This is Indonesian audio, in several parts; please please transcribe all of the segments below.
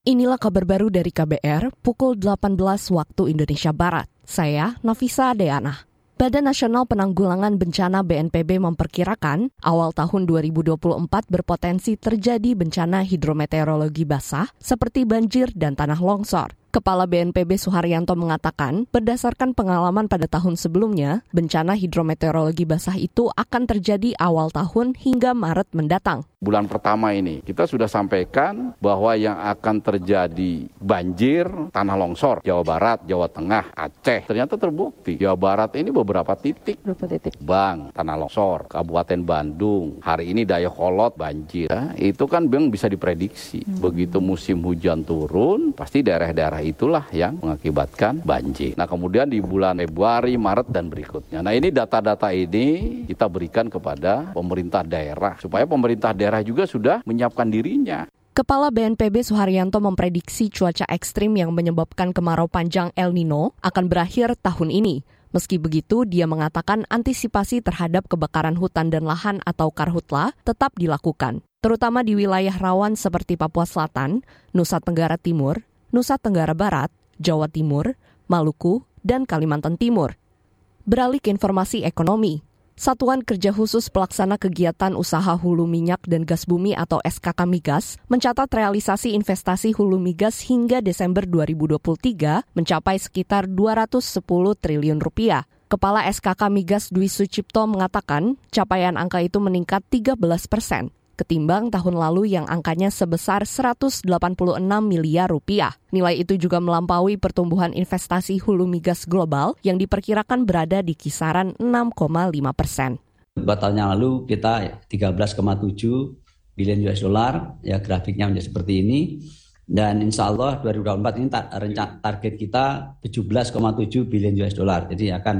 Inilah kabar baru dari KBR pukul 18 waktu Indonesia Barat. Saya Nafisa Deana. Badan Nasional Penanggulangan Bencana BNPB memperkirakan awal tahun 2024 berpotensi terjadi bencana hidrometeorologi basah seperti banjir dan tanah longsor. Kepala BNPB Suharyanto mengatakan, berdasarkan pengalaman pada tahun sebelumnya, bencana hidrometeorologi basah itu akan terjadi awal tahun hingga Maret mendatang. Bulan pertama ini kita sudah sampaikan bahwa yang akan terjadi banjir, tanah longsor, Jawa Barat, Jawa Tengah, Aceh. Ternyata terbukti. Jawa Barat ini beberapa titik. Berapa titik? Bang, tanah longsor, Kabupaten Bandung. Hari ini Dayakolot banjir. Ya, itu kan memang bisa diprediksi. Hmm. Begitu musim hujan turun, pasti daerah-daerah itulah yang mengakibatkan banjir. Nah kemudian di bulan Februari, Maret dan berikutnya. Nah ini data-data ini kita berikan kepada pemerintah daerah supaya pemerintah daerah juga sudah menyiapkan dirinya. Kepala BNPB Suharyanto memprediksi cuaca ekstrim yang menyebabkan kemarau panjang El Nino akan berakhir tahun ini. Meski begitu, dia mengatakan antisipasi terhadap kebakaran hutan dan lahan atau karhutla tetap dilakukan, terutama di wilayah rawan seperti Papua Selatan, Nusa Tenggara Timur, Nusa Tenggara Barat, Jawa Timur, Maluku, dan Kalimantan Timur. Beralih ke informasi ekonomi, Satuan Kerja Khusus Pelaksana Kegiatan Usaha Hulu Minyak dan Gas Bumi atau SKK Migas mencatat realisasi investasi hulu migas hingga Desember 2023 mencapai sekitar 210 triliun rupiah. Kepala SKK Migas Dwi Sucipto mengatakan capaian angka itu meningkat 13 persen ketimbang tahun lalu yang angkanya sebesar 186 miliar rupiah. Nilai itu juga melampaui pertumbuhan investasi hulu migas global yang diperkirakan berada di kisaran 6,5 persen. Yang lalu kita 13,7 bilion US dollar, ya grafiknya menjadi seperti ini. Dan insya Allah 2024 ini target kita 17,7 bilion US dollar. Jadi akan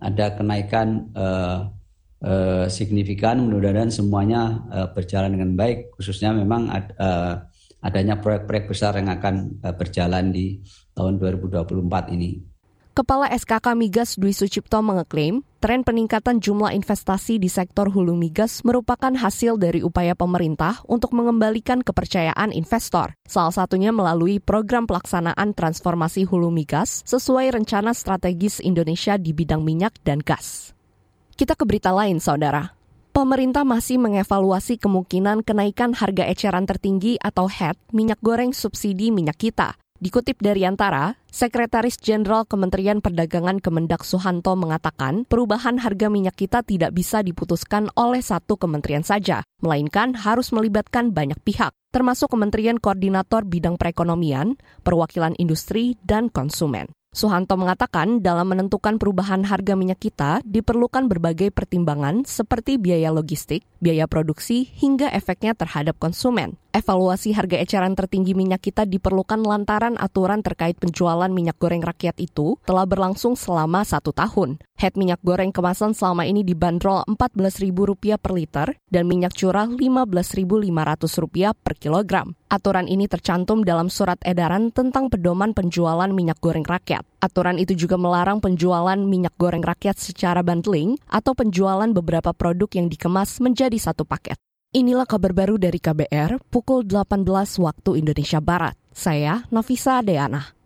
ada kenaikan uh, eh, signifikan mudah-mudahan semuanya eh, berjalan dengan baik khususnya memang ad, eh, adanya proyek-proyek besar yang akan eh, berjalan di tahun 2024 ini. Kepala SKK Migas Dwi Sucipto mengeklaim tren peningkatan jumlah investasi di sektor hulu migas merupakan hasil dari upaya pemerintah untuk mengembalikan kepercayaan investor. Salah satunya melalui program pelaksanaan transformasi hulu migas sesuai rencana strategis Indonesia di bidang minyak dan gas. Kita ke berita lain, saudara. Pemerintah masih mengevaluasi kemungkinan kenaikan harga eceran tertinggi atau HET minyak goreng subsidi minyak kita. Dikutip dari Antara, Sekretaris Jenderal Kementerian Perdagangan Kemendak Suhanto mengatakan perubahan harga minyak kita tidak bisa diputuskan oleh satu kementerian saja, melainkan harus melibatkan banyak pihak, termasuk Kementerian Koordinator Bidang Perekonomian, Perwakilan Industri, dan Konsumen. Suhanto mengatakan dalam menentukan perubahan harga minyak kita diperlukan berbagai pertimbangan seperti biaya logistik, biaya produksi, hingga efeknya terhadap konsumen. Evaluasi harga eceran tertinggi minyak kita diperlukan lantaran aturan terkait penjualan minyak goreng rakyat itu telah berlangsung selama satu tahun. Head minyak goreng kemasan selama ini dibanderol Rp14.000 per liter dan minyak curah Rp15.500 per kilogram. Aturan ini tercantum dalam surat edaran tentang pedoman penjualan minyak goreng rakyat. Aturan itu juga melarang penjualan minyak goreng rakyat secara bundling atau penjualan beberapa produk yang dikemas menjadi satu paket. Inilah kabar baru dari KBR pukul 18 waktu Indonesia Barat. Saya Nafisa Deana.